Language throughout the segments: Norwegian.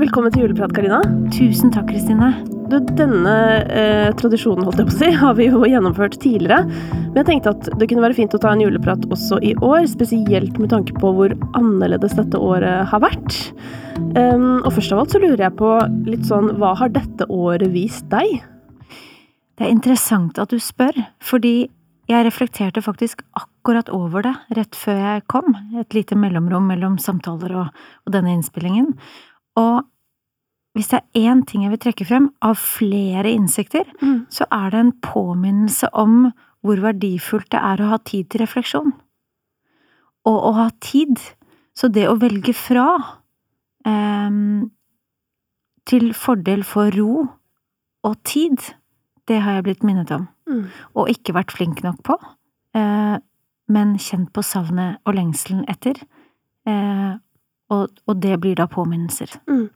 Velkommen til juleprat, Karina. Tusen takk, Kristine. Denne eh, tradisjonen holdt jeg på å si, har vi jo gjennomført tidligere. Men jeg tenkte at det kunne være fint å ta en juleprat også i år, spesielt med tanke på hvor annerledes dette året har vært. Um, og først av alt så lurer jeg på litt sånn, hva har dette året vist deg? Det er interessant at du spør, fordi jeg reflekterte faktisk akkurat over det rett før jeg kom, et lite mellomrom mellom samtaler og, og denne innspillingen. Og hvis det er én ting jeg vil trekke frem, av flere innsikter, Mm. så er det en påminnelse om hvor verdifullt det er å ha tid til refleksjon. Og å ha tid. Så det å velge fra ehm, til fordel for ro og tid, det har jeg blitt minnet om. Mm. Og ikke vært flink nok på, eh, men kjent på savnet og lengselen etter. Eh, og, og det blir da påminnelser. Mm.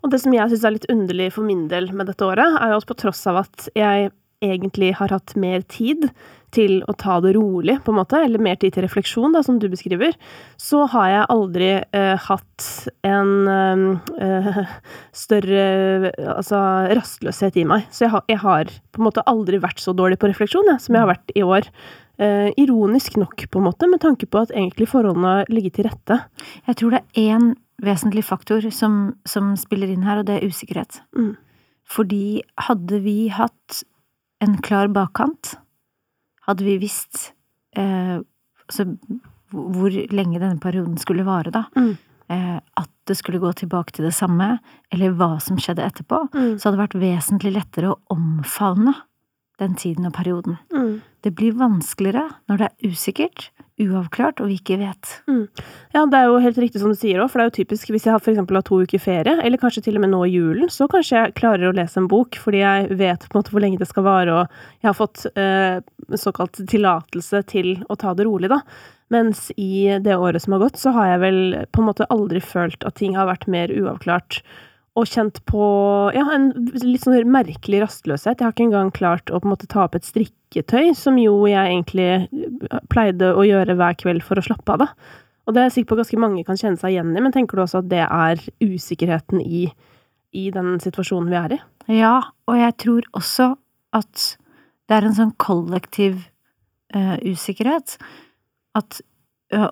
Og det som jeg syns er litt underlig for min del med dette året, er jo at på tross av at jeg egentlig har hatt mer tid til å ta det rolig, på en måte, eller mer tid til refleksjon, da, som du beskriver, så har jeg aldri eh, hatt en eh, større altså, rastløshet i meg. Så jeg har, jeg har på en måte aldri vært så dårlig på refleksjon jeg, som jeg har vært i år. Eh, ironisk nok, på en måte, med tanke på at egentlig forholdene ligger til rette. Jeg tror det er én vesentlig faktor som, som spiller inn her, og det er usikkerhet. Mm. Fordi hadde vi hatt en klar bakkant, hadde vi visst eh, altså, hvor lenge denne perioden skulle vare, da, Mm. eh, at det skulle gå tilbake til det samme, eller hva som skjedde etterpå, Mm. så hadde det vært vesentlig lettere å omfavne den tiden og perioden. Mm. Det blir vanskeligere når det er usikkert, uavklart og vi ikke vet. Ja, det er jo helt riktig som du sier òg, for det er jo typisk hvis jeg har for eksempel har to uker ferie, eller kanskje til og med nå i julen, så kanskje jeg klarer å lese en bok fordi jeg vet på en måte hvor lenge det skal vare, og jeg har fått eh, såkalt tillatelse til å ta det rolig, da. Mens i det året som har gått, så har jeg vel på en måte aldri følt at ting har vært mer uavklart. Og kjent på ja, en litt sånn merkelig rastløshet. Jeg har ikke engang klart å på en måte ta opp et strikketøy, som jo jeg egentlig pleide å gjøre hver kveld for å slappe av, da. Og det er jeg sikker på ganske mange kan kjenne seg igjen i, men tenker du også at det er usikkerheten i, i den situasjonen vi er i? Ja, og jeg tror også at det er en sånn kollektiv uh, usikkerhet. At,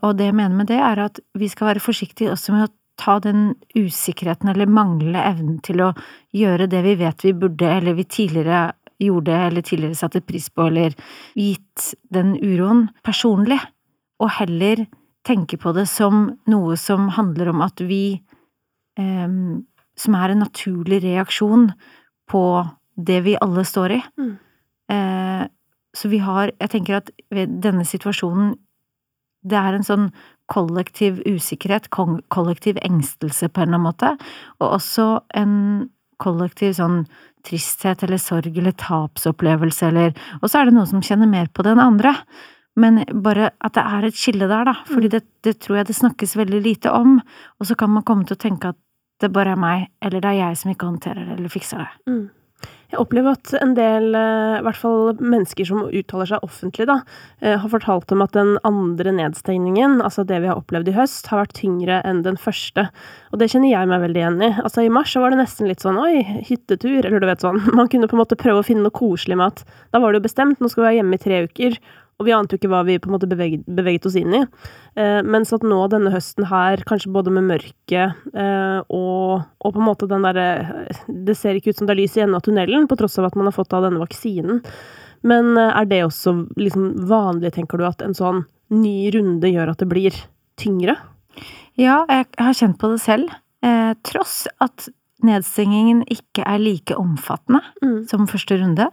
og det jeg mener med det, er at vi skal være forsiktige også med å ta den usikkerheten eller manglende evnen til å gjøre det vi vet vi burde, eller vi tidligere gjorde, eller tidligere satte pris på, eller gitt den uroen personlig, og heller tenke på det som noe som handler om at vi eh, Som er en naturlig reaksjon på det vi alle står i. Mm. Eh, så vi har Jeg tenker at ved denne situasjonen det er en sånn kollektiv usikkerhet, kollektiv engstelse på en eller annen måte, og også en kollektiv sånn tristhet eller sorg eller tapsopplevelse eller Og så er det noen som kjenner mer på det enn andre. Men bare at det er et skille der, da, fordi det, det tror jeg det snakkes veldig lite om, og så kan man komme til å tenke at det bare er meg, eller det er jeg som ikke håndterer det eller fikser det. Mm. Jeg opplever at en del, eh, i hvert fall mennesker som uttaler seg offentlig, da, eh, har fortalt om at den andre nedstengningen, altså det vi har opplevd i høst, har vært tyngre enn den første. Og det kjenner jeg meg veldig igjen i. Altså I mars så var det nesten litt sånn oi, hyttetur, eller du vet sånn. Man kunne på en måte prøve å finne noe koselig med at da var det jo bestemt, nå skal vi være hjemme i tre uker. Og vi ante jo ikke hva vi på en måte beveget, beveget oss inn i. Eh, mens at nå denne høsten her, kanskje både med mørket eh, og, og på en måte den derre Det ser ikke ut som det er lys i enden av tunnelen, på tross av at man har fått av denne vaksinen. Men eh, er det også liksom vanlig, tenker du, at en sånn ny runde gjør at det blir tyngre? Ja, jeg har kjent på det selv. Eh, tross at nedstengingen ikke er like omfattende Mm. som første runde.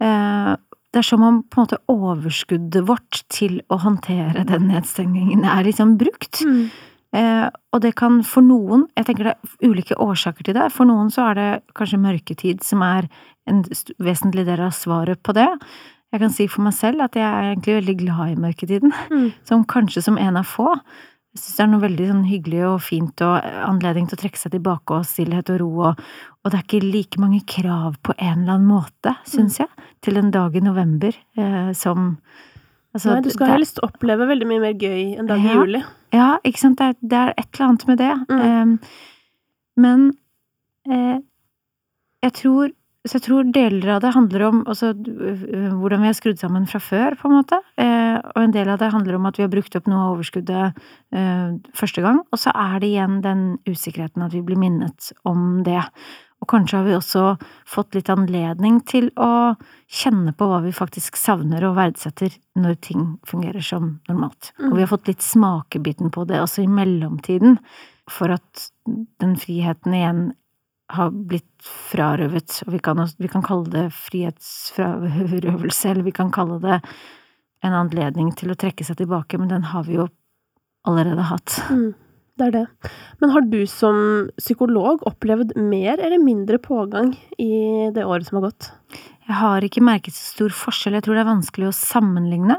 Eh, det er som om på en måte overskuddet vårt til å håndtere den nedstengingen er liksom brukt. Eh, og det kan for noen, jeg tenker det er ulike årsaker til det, for noen så er det kanskje mørketid som er en vesentlig del av svaret på det. Jeg kan si for meg selv at jeg er egentlig veldig glad i mørketiden, Mm. som kanskje som en av få. Jeg synes det er noe veldig sånn hyggelig og fint og anledning til å trekke seg tilbake og stillhet og ro og, og det er ikke like mange krav på en eller annen måte, syns jeg, til en dag i november eh, som altså, Nei, du skal det helst oppleve veldig mye mer gøy en dag i juli. Ja, ikke sant, det er, det er et eller annet med det. Mm. Eh, Men eh, jeg tror så jeg tror deler av det handler om altså, hvordan vi har skrudd sammen fra før, på en måte. Eh, og en del av det handler om at vi har brukt opp noe av overskuddet eh, første gang. Og så er det igjen den usikkerheten at vi blir minnet om det. Og kanskje har vi også fått litt anledning til å kjenne på hva vi faktisk savner og verdsetter når ting fungerer som normalt. Og vi har fått litt smakebiten på det også i mellomtiden, for at den friheten igjen har blitt frarøvet. Og vi kan, vi kan kalle det frihetsfrarøvelse, eller vi kan kalle det en anledning til å trekke seg tilbake, men den har vi jo allerede hatt. Mm, det er det. Men har du som psykolog opplevd mer eller mindre pågang i det året som har gått? Jeg har ikke merket så stor forskjell, jeg tror det er vanskelig å sammenligne.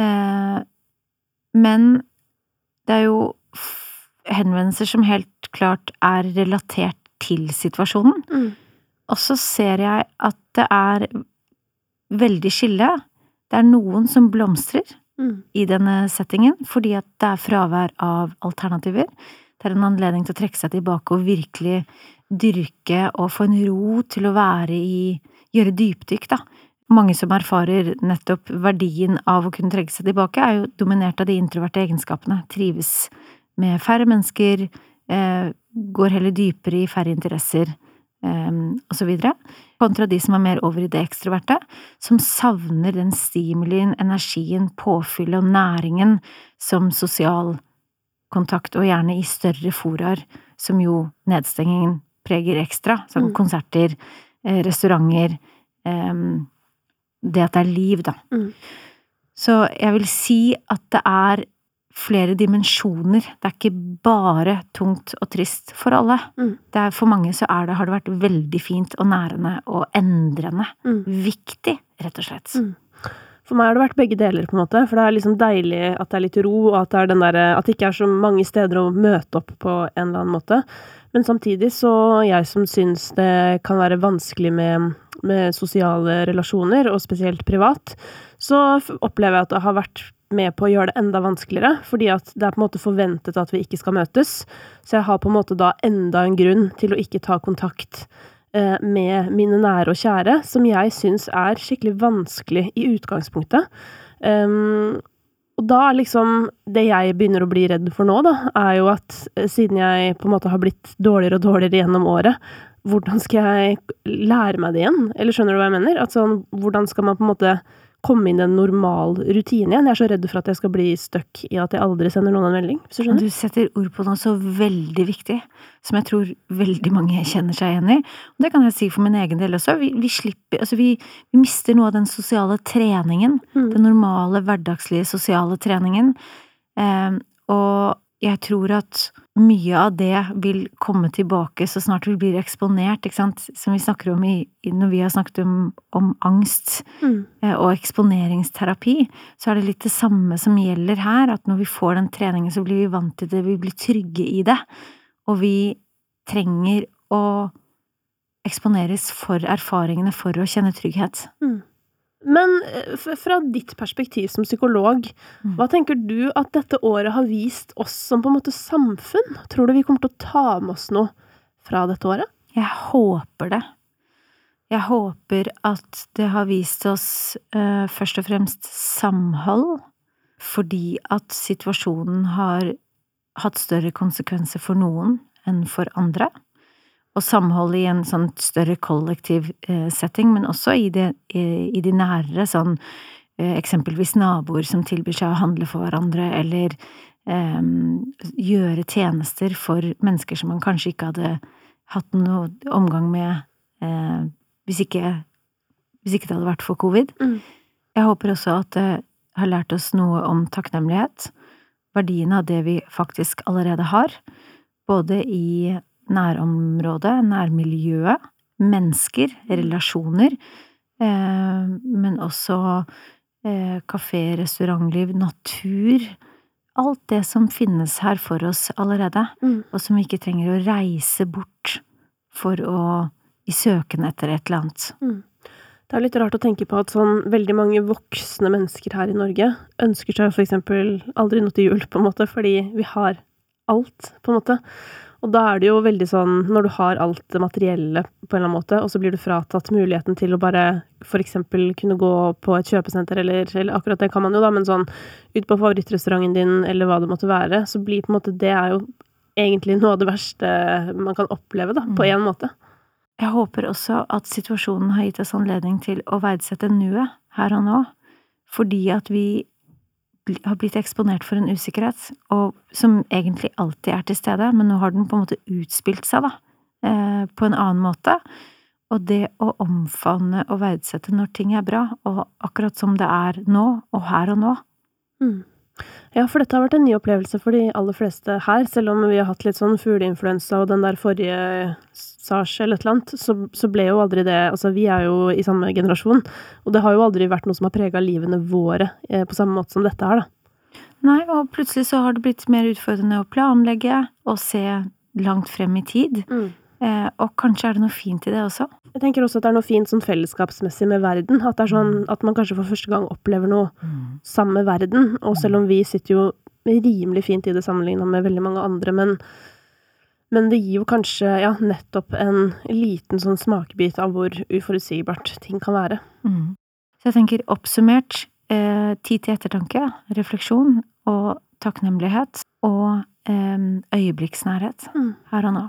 Eh, men det er jo henvendelser som helt klart er relatert til situasjonen. Mm. Og så ser jeg at det er veldig skille. Det er noen som blomstrer Mm. i denne settingen, fordi at det er fravær av alternativer. Det er en anledning til å trekke seg tilbake og virkelig dyrke og få en ro til å være i Gjøre dypdykk, da. Mange som erfarer nettopp verdien av å kunne trekke seg tilbake, er jo dominert av de introverte egenskapene. Trives med færre mennesker, eh, går heller dypere i færre interesser, eh, så videre. Kontra de som er mer over i det ekstroverte, som savner den stimulien, energien, påfyllet og næringen som sosial kontakt, og gjerne i større foraer, som jo nedstengingen preger ekstra, som Mm. konserter, eh, restauranter, eh, det at det er liv, da. Mm. Så jeg vil si at det er flere dimensjoner. Det er ikke bare tungt og trist for alle. Mm. Det er, for mange så er det, har det vært veldig fint og nærende og endrende. Mm. Viktig, rett og slett. Mm. For meg har det vært begge deler, på en måte. For det er liksom deilig at det er litt ro, og at det, er den der, at det ikke er så mange steder å møte opp på en eller annen måte. Men samtidig så jeg som syns det kan være vanskelig med, med sosiale relasjoner, og spesielt privat, så opplever jeg at det har vært med på å gjøre det enda vanskeligere, fordi at det er på en måte forventet at vi ikke skal møtes. Så jeg har på en måte da enda en grunn til å ikke ta kontakt eh, med mine nære og kjære, som jeg syns er skikkelig vanskelig i utgangspunktet. Um, og da er liksom Det jeg begynner å bli redd for nå, da, er jo at eh, siden jeg på en måte har blitt dårligere og dårligere gjennom året, hvordan skal jeg lære meg det igjen? Eller skjønner du hva jeg mener? At sånn, hvordan skal man på en måte komme inn i en normal rutine igjen? Jeg er så redd for at jeg skal bli stuck i at jeg aldri sender noen en melding, hvis du skjønner? Du setter ord på noe så veldig viktig, som jeg tror veldig mange kjenner seg igjen i. Og det kan jeg si for min egen del også. Vi, vi slipper Altså, vi, vi mister noe av den sosiale treningen. Mm. Den normale, hverdagslige sosiale treningen. Eh, og jeg tror at mye av det vil komme tilbake så snart vi blir eksponert, ikke sant, som vi snakker om i, når vi har snakket om, om angst Mm. eh, og eksponeringsterapi, så er det litt det samme som gjelder her, at når vi får den treningen, så blir vi vant til det, vi blir trygge i det, og vi trenger å eksponeres for erfaringene for å kjenne trygghet. Mm. Men eh, fra ditt perspektiv som psykolog, Mm. hva tenker du at dette året har vist oss som på en måte samfunn? Tror du vi kommer til å ta med oss noe fra dette året? Jeg håper det. Jeg håper at det har vist oss uh, først og fremst samhold, fordi at situasjonen har hatt større konsekvenser for noen enn for andre. Og samholdet i en sånn større kollektiv eh, setting, men også i det, i, de nærere, sånn eh, eksempelvis naboer som tilbyr seg å handle for hverandre, eller um, gjøre tjenester for mennesker som man kanskje ikke hadde hatt noe omgang med uh, hvis, ikke, hvis ikke det hadde vært for covid. Mm. Jeg håper også at det har lært oss noe om takknemlighet, verdien av det vi faktisk allerede har, både i nærområdet, nærmiljøet, mennesker, relasjoner, eh, men også eh, kafé, restaurantliv, natur, alt det som finnes her for oss allerede Mm. og som vi ikke trenger å reise bort for å i søken etter et eller annet. Det er litt rart å tenke på at sånn veldig mange voksne mennesker her i Norge ønsker seg for eksempel aldri noe til jul, på en måte, fordi vi har alt, på en måte. Og da er det jo veldig sånn, når du har alt det materielle på en eller annen måte, og så blir du fratatt muligheten til å bare eksempel kunne gå på et kjøpesenter, eller, eller akkurat det kan man jo, da, men sånn ut på favorittrestauranten din, eller hva det måtte være, så blir på en måte det er jo egentlig noe av det verste man kan oppleve, da, på en måte. Jeg håper også at situasjonen har gitt oss anledning til å verdsette nuet her og nå, fordi at vi har blitt eksponert for en usikkerhet, og som egentlig alltid er til stede, men nå har den på en måte utspilt seg, da, eh, på en annen måte. Og det å omfavne og verdsette når ting er bra, og akkurat som det er nå, og her og nå. Mm. Ja, for dette har vært en ny opplevelse for de aller fleste her, selv om vi har hatt litt sånn fugleinfluensa og den der forrige sars eller et eller annet, så, så, ble jo aldri det Altså, vi er jo i samme generasjon, og det har jo aldri vært noe som har prega livene våre eh, på samme måte som dette her, da. Nei, og plutselig så har det blitt mer utfordrende å planlegge og se langt frem i tid. Mm. Eh, og kanskje er det noe fint i det også? Jeg tenker også at det er noe fint sånn fellesskapsmessig med verden. At det er sånn at man kanskje for første gang opplever noe mm. sammen med verden. Og selv om vi sitter jo rimelig fint i det sammenligna med veldig mange andre, men, men det gir jo kanskje ja, nettopp en liten sånn smakebit av hvor uforutsigbart ting kan være. Mm. Så jeg tenker oppsummert eh, tid til ettertanke, refleksjon og takknemlighet og eh, øyeblikksnærhet mm. her og nå.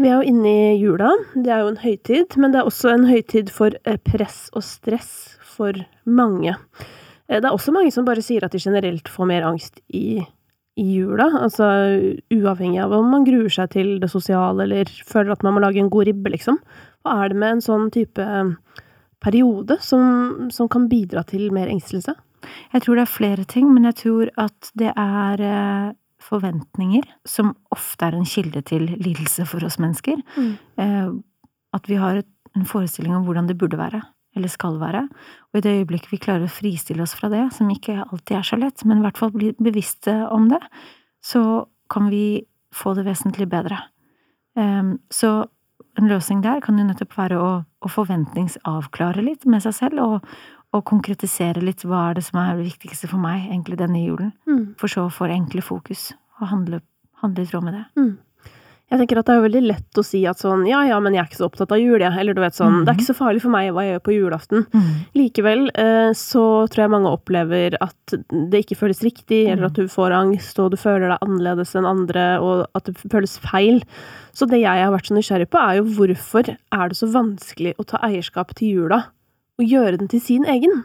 Vi er jo inne i jula. Det er jo en høytid, men det er også en høytid for eh, press og stress for mange. Eh, det er også mange som bare sier at de generelt får mer angst i, i jula. Altså uavhengig av om man gruer seg til det sosiale eller føler at man må lage en god ribbe, liksom. Hva er det med en sånn type eh, periode som, som kan bidra til mer engstelse? Jeg tror det er flere ting, men jeg tror at det er forventninger, som ofte er en kilde til lidelse for oss mennesker. Mm. Eh, at vi har en forestilling om hvordan det burde være, eller skal være. Og i det øyeblikket vi klarer å fristille oss fra det, som ikke alltid er så lett, men i hvert fall bli bevisste om det, så kan vi få det vesentlig bedre. Ehm, så en løsning der kan jo nettopp være å, å forventningsavklare litt med seg selv, og, og konkretisere litt hva er det som er det viktigste for meg egentlig denne julen. Mm. For så å få enkle fokus og handle, handle, i tråd med det. Mm. Jeg tenker at det er veldig lett å si at sånn ja ja, men jeg er ikke så opptatt av jul, jeg. Eller du vet sånn, mm. det er ikke så farlig for meg hva jeg gjør på julaften. Mm. Likevel eh, så tror jeg mange opplever at det ikke føles riktig, eller at du får angst, og du føler deg annerledes enn andre, og at det føles feil. Så det jeg har vært så nysgjerrig på, er jo hvorfor er det så vanskelig å ta eierskap til jula og gjøre den til sin egen?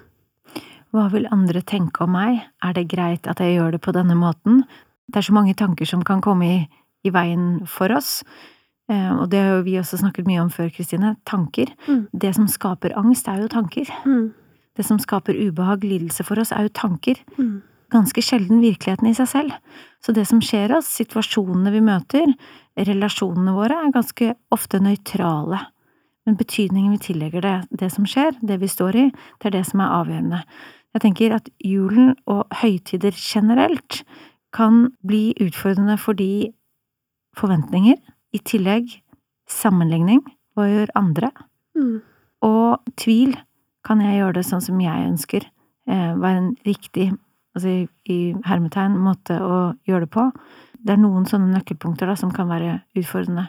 Hva vil andre tenke om meg, er det greit at jeg gjør det på denne måten? Det er så mange tanker som kan komme i, i veien for oss. Eh, og det har jo vi også snakket mye om før, Kristine. Tanker. Mm. Det som skaper angst, er jo tanker. Mm. Det som skaper ubehag, lidelse for oss, er jo tanker. Mm. Ganske sjelden virkeligheten i seg selv. Så det som skjer oss, situasjonene vi møter, relasjonene våre, er ganske ofte nøytrale. Men betydningen vi tillegger det, det som skjer, det vi står i, det er det som er avgjørende. Jeg tenker at julen og høytider generelt kan bli utfordrende fordi forventninger, i tillegg sammenligning, hva gjør andre? Mm. Og tvil, kan jeg gjøre det sånn som jeg ønsker, eh, være en riktig, altså i, i hermetegn, måte å gjøre det på? Det er noen sånne nøkkelpunkter da som kan være utfordrende.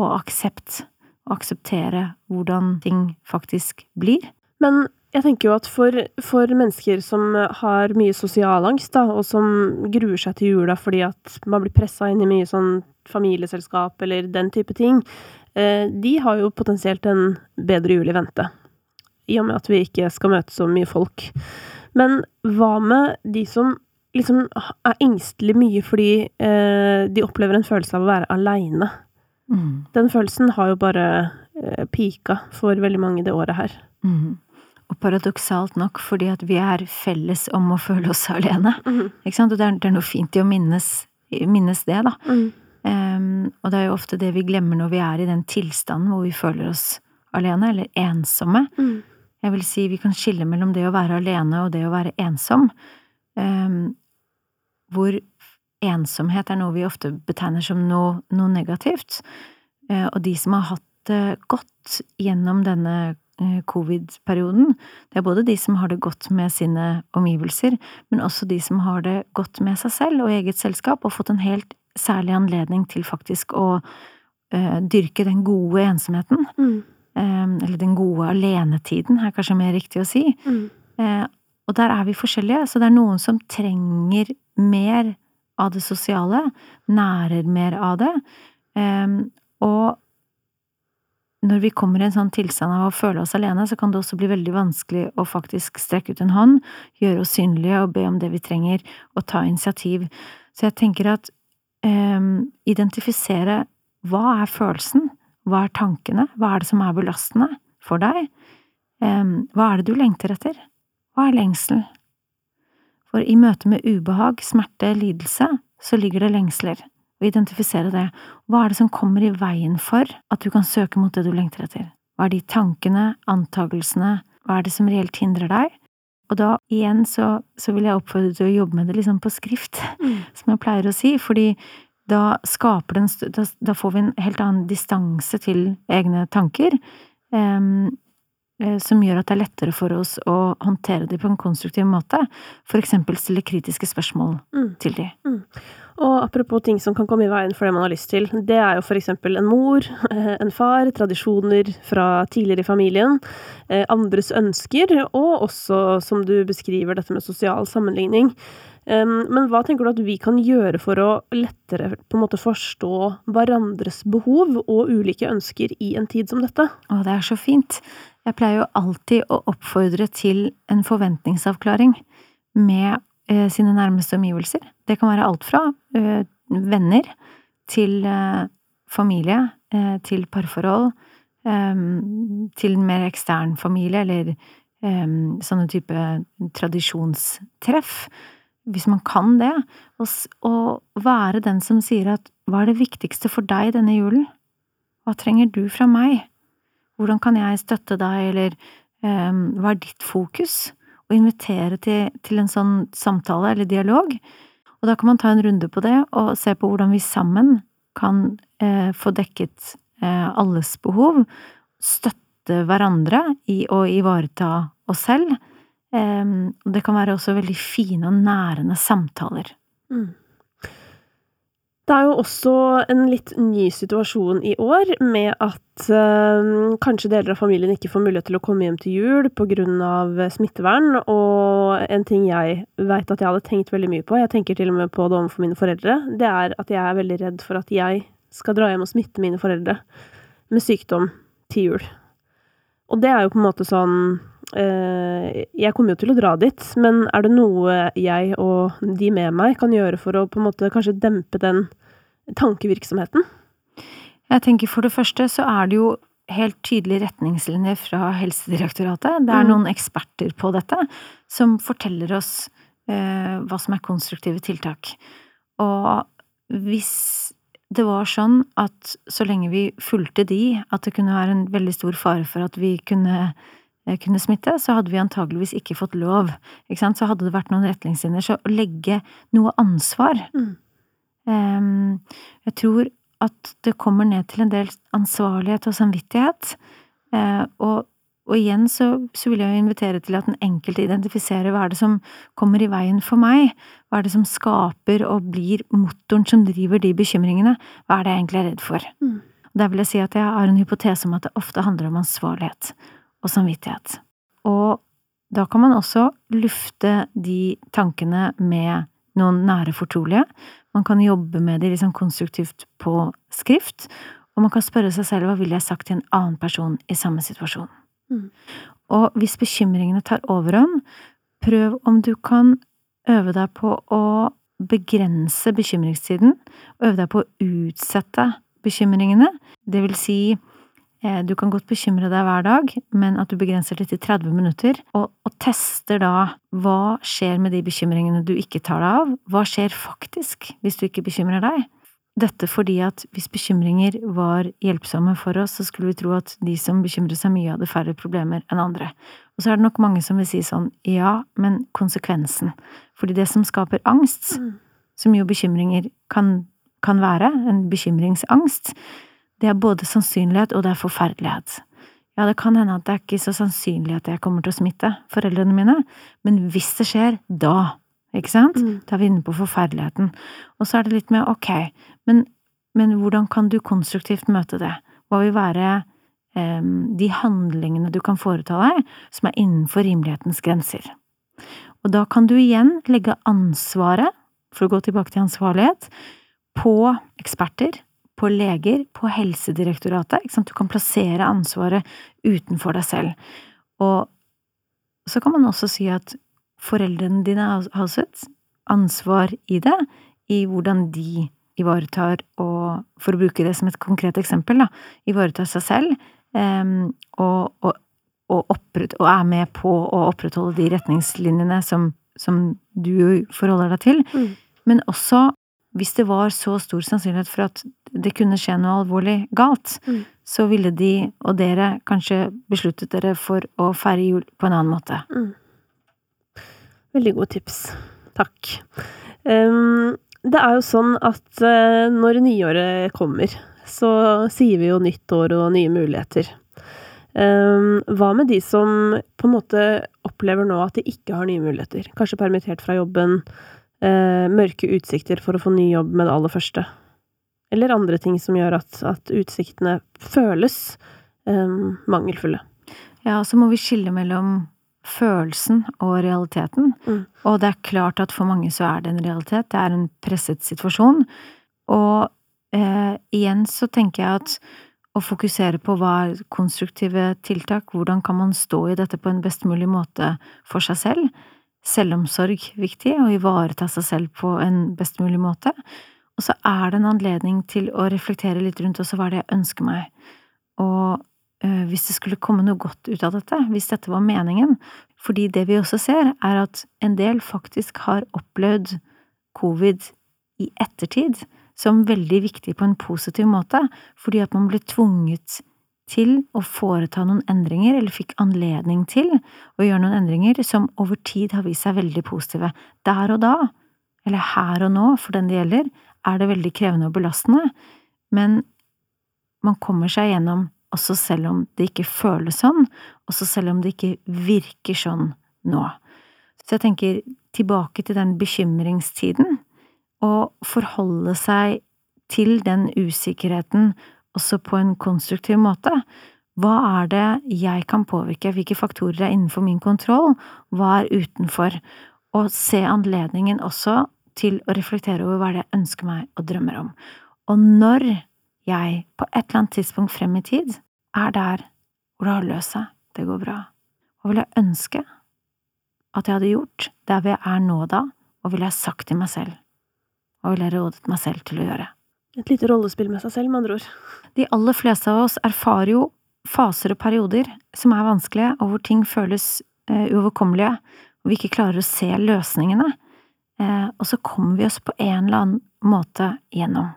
Og aksept å akseptere hvordan ting faktisk blir. Men jeg tenker jo at for, for, mennesker som har mye sosial angst, da, og som gruer seg til jula fordi at man blir pressa inn i mye sånn familieselskap eller den type ting, eh, de har jo potensielt en bedre jul i vente. I og med at vi ikke skal møte så mye folk. Men hva med de som liksom er engstelige mye fordi eh, de opplever en følelse av å være aleine? Mm. Den følelsen har jo bare eh, pika for veldig mange det året her. Mm. Og paradoksalt nok fordi at vi er felles om å føle oss alene. Mm. Ikke sant? Og det er, det er, noe fint i å minnes, minnes det, da. Um, og det er jo ofte det vi glemmer når vi er i den tilstanden hvor vi føler oss alene, eller ensomme. Mm. Jeg vil si vi kan skille mellom det å være alene og det å være ensom. Um, hvor ensomhet er noe vi ofte betegner som noe, noe negativt. Uh, og de som har hatt det godt gjennom denne covid-perioden, det er både de som har det godt med sine omgivelser, men også de som har det godt med seg selv og eget selskap, og fått en helt særlig anledning til faktisk å uh, dyrke den gode ensomheten. Mm. Um, eller den gode alenetiden, er kanskje mer riktig å si. Mm. Uh, og der er vi forskjellige, så det er noen som trenger mer av det sosiale, nærer mer av det. Um, og når vi kommer i en sånn tilstand av å føle oss alene, så kan det også bli veldig vanskelig å faktisk strekke ut en hånd, gjøre oss synlige og be om det vi trenger, og ta initiativ. Så jeg tenker at um, identifisere hva er følelsen, hva er tankene, hva er det som er belastende for deg, um, hva er det du lengter etter, hva er lengsel? For i møte med ubehag, smerte, lidelse, så ligger det lengsler og identifisere det. Hva er det som kommer i veien for at du kan søke mot det du lengter etter? Hva er de tankene, antagelsene, hva er det som reelt hindrer deg? Og da igjen så, så vil jeg oppfordre til å jobbe med det liksom på skrift, mm. som jeg pleier å si, fordi da skaper det en da, da får vi en helt annen distanse til egne tanker. Um, som gjør at det er lettere for oss å håndtere dem på en konstruktiv måte. For eksempel stille kritiske spørsmål mm. til dem. Mm. Og apropos ting som kan komme i veien for det man har lyst til, det er jo eksempel en mor, eh, en far, tradisjoner fra tidligere i familien, eh, andres ønsker, og også, som du beskriver, dette med sosial sammenligning. Men hva tenker du at vi kan gjøre for å lettere på en måte forstå hverandres behov og ulike ønsker i en tid som dette? Å, det er så fint. Jeg pleier jo alltid å oppfordre til en forventningsavklaring med sine nærmeste omgivelser. Det kan være alt fra eh, venner til eh, familie, eh, til parforhold, eh, til mer ekstern familie, eller eh, sånne type tradisjonstreff. Hvis man kan det, og være den som sier at hva er det viktigste for deg denne julen? Hva trenger du fra meg? Hvordan kan jeg støtte deg, eller hva er ditt fokus? Og invitere til, til, en sånn samtale eller dialog. Og da kan man ta en runde på det og se på hvordan vi sammen kan eh, få dekket eh, alles behov, støtte hverandre i å ivareta oss selv. Eh, det kan være også veldig fine og nærende samtaler. Mm. Det er jo også en litt ny situasjon i år, med at øh, kanskje deler av familien ikke får mulighet til å komme hjem til jul pga. smittevern, og en ting jeg veit at jeg hadde tenkt veldig mye på, jeg tenker til og med på det overfor mine foreldre, det er at jeg er veldig redd for at jeg skal dra hjem og smitte mine foreldre med sykdom til jul. Og det er jo på en måte sånn Jeg kommer jo til å dra dit, men er det noe jeg og de med meg kan gjøre for å på en måte kanskje dempe den tankevirksomheten? Jeg tenker for det første så er det jo helt tydelige retningslinjer fra Helsedirektoratet. Det er mm. noen eksperter på dette som forteller oss eh, hva som er konstruktive tiltak. Og hvis det var sånn at så lenge vi fulgte de, at det kunne være en veldig stor fare for at vi kunne, eh, kunne smitte, så hadde vi antageligvis ikke fått lov. Ikke? Så hadde det vært noen retningslinjer. Så å legge noe ansvar mm. um, jeg tror at det kommer ned til en del ansvarlighet og samvittighet. Uh, og, og igjen så, så, vil jeg invitere til at den enkelte identifiserer hva er det som kommer i veien for meg, hva er det som skaper og blir motoren som driver de bekymringene, hva er det jeg egentlig er redd for? Mm. Der vil jeg si at jeg har en hypotese om at det ofte handler om ansvarlighet og samvittighet. Og da kan man også lufte de tankene med noen nære fortrolige, man kan jobbe med det liksom konstruktivt på skrift, og man kan spørre seg selv hva ville jeg sagt til en annen person i samme situasjon. Mm. Og hvis bekymringene tar overhånd, prøv om du kan øve deg på å begrense bekymringstiden, øve deg på å utsette bekymringene, det vil si du kan godt bekymre deg hver dag, men at du begrenser det til 30 minutter, og, og, tester da hva skjer med de bekymringene du ikke tar deg av, hva skjer faktisk hvis du ikke bekymrer deg? Dette fordi at hvis bekymringer var hjelpsomme for oss, så skulle vi tro at de som bekymrer seg mye, hadde færre problemer enn andre. Og så er det nok mange som vil si sånn, ja, men konsekvensen. Fordi det som skaper angst, mm. som jo bekymringer kan, kan være, en bekymringsangst, det er både sannsynlighet og det er forferdelighet. Ja, det kan hende at det er ikke så sannsynlig at jeg kommer til å smitte foreldrene mine, men hvis det skjer, da ikke sant? Mm. Da er vi inne på forferdeligheten. Og så er det litt med ok, men, men hvordan kan du konstruktivt møte det? Hva vil være em, de handlingene du kan foreta deg som er innenfor rimelighetens grenser? Og da kan du igjen legge ansvaret, for å gå tilbake til ansvarlighet, på eksperter, på leger, på Helsedirektoratet. Du kan plassere ansvaret utenfor deg selv. Og så kan man også si at foreldrene dine har også et ansvar i det, i hvordan de ivaretar og, for å bruke det som et konkret eksempel, da, ivaretar seg selv, um, og, og, og, og er med på å opprettholde de retningslinjene som, som du forholder deg til. Mm. Men også hvis det var så stor sannsynlighet for at det kunne skje noe alvorlig galt, Mm. så ville de og dere kanskje besluttet dere for å feire jul på en annen måte. Mm. Veldig gode tips. Takk. Um, det er jo sånn at uh, når nyåret kommer, så sier vi jo nytt år og nye muligheter. Um, hva med de som på en måte opplever nå at de ikke har nye muligheter? Kanskje permittert fra jobben, uh, mørke utsikter for å få ny jobb med det aller første. Eller andre ting som gjør at, at utsiktene føles um, mangelfulle. Ja, så må vi skille mellom følelsen og realiteten. Mm. Og det er klart at for mange så er det en realitet, det er en presset situasjon. Og eh, igjen så tenker jeg at å fokusere på hva er konstruktive tiltak, hvordan kan man stå i dette på en best mulig måte for seg selv. Selvomsorg viktig, å ivareta seg selv på en best mulig måte. Og så er det en anledning til å reflektere litt rundt også hva er det jeg ønsker meg. Og øh, hvis det skulle komme noe godt ut av dette, hvis dette var meningen. Fordi det vi også ser, er at en del faktisk har opplevd covid i ettertid som veldig viktig på en positiv måte, fordi at man ble tvunget til å foreta noen endringer, eller fikk anledning til å gjøre noen endringer som over tid har vist seg veldig positive. Der og da, eller her og nå, for den det gjelder, er det veldig krevende og belastende, men man kommer seg gjennom også selv om det ikke føles sånn, også selv om det ikke virker sånn nå. Så jeg tenker tilbake til den bekymringstiden, og forholde seg til den usikkerheten også på en konstruktiv måte. Hva er det jeg kan påvirke, hvilke faktorer er innenfor min kontroll, hva er utenfor, og se anledningen også til å reflektere over hva det er jeg ønsker meg og drømmer om. Og når jeg på et eller annet tidspunkt frem i tid er der hvor det har løst seg, det går bra, hva vil jeg ønske at jeg hadde gjort der hvor jeg er nå da, og ville jeg sagt til meg selv, hva ville jeg rådet meg selv til å gjøre? Et lite rollespill med seg selv, med andre ord. De aller fleste av oss erfarer jo faser og perioder som er vanskelige, og hvor ting føles eh, uoverkommelige, og vi ikke klarer å se løsningene, og så kommer vi oss på en eller annen måte gjennom.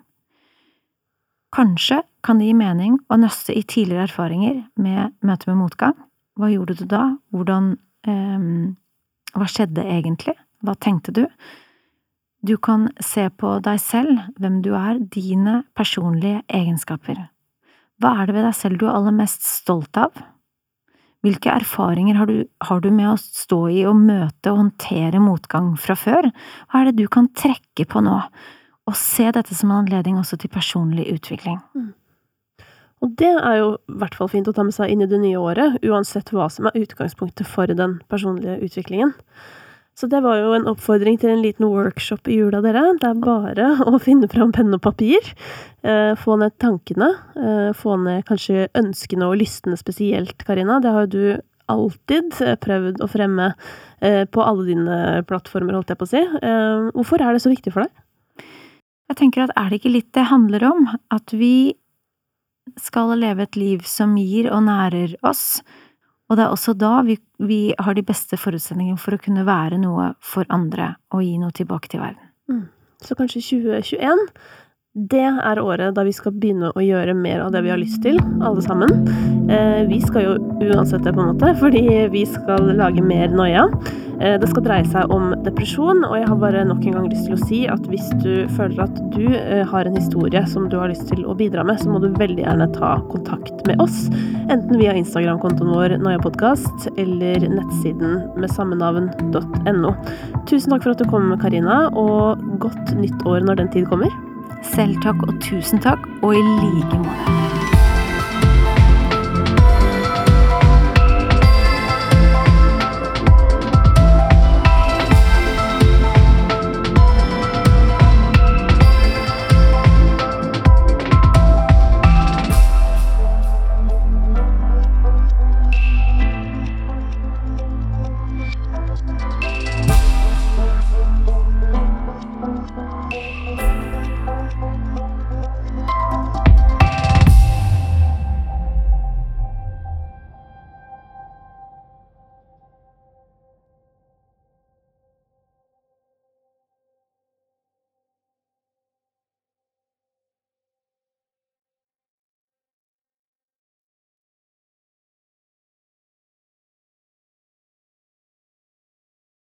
Kanskje kan det gi mening å nøste i tidligere erfaringer med møte med motgang. Hva gjorde du da? Hvordan um, Hva skjedde egentlig? Hva tenkte du? Du kan se på deg selv, hvem du er, dine personlige egenskaper. Hva er det ved deg selv du er aller mest stolt av? Hvilke erfaringer har du, har du med å stå i og møte og håndtere motgang fra før? Hva er det du kan trekke på nå? Og se dette som en anledning også til personlig utvikling. Og det er jo i hvert fall fint å ta med seg inn i det nye året, uansett hva som er utgangspunktet for den personlige utviklingen. Så det var jo en oppfordring til en liten workshop i jula, dere. Det er bare å finne fram penn og papir. Eh, få ned tankene. Eh, få ned kanskje ønskene og lystene spesielt, Karina. Det har jo du alltid eh, prøvd å fremme på alle dine plattformer, holdt jeg på å si. Hvorfor er det så viktig for deg? Jeg tenker at er det ikke litt det handler om? At vi skal leve et liv som gir og nærer oss. Og det er også da vi, vi har de beste forutsetningene for å kunne være noe for andre og gi noe tilbake til verden. Så kanskje 2021, det er året da vi skal begynne å gjøre mer av det vi har lyst til, alle sammen. Eh, vi skal jo uansett det, på en måte, fordi vi skal lage mer Noia. Eh, det skal dreie seg om depresjon, og jeg har bare nok en gang lyst til å si at hvis du føler at du eh, har en historie som du har lyst til å bidra med, så må du veldig gjerne ta kontakt med oss. Enten via Instagram-kontoen vår Noiapodkast eller nettsiden med samme navn.no. Tusen takk for at du kom, Karina, og godt nytt år når den tid kommer. Selv takk og tusen takk, og i like måte.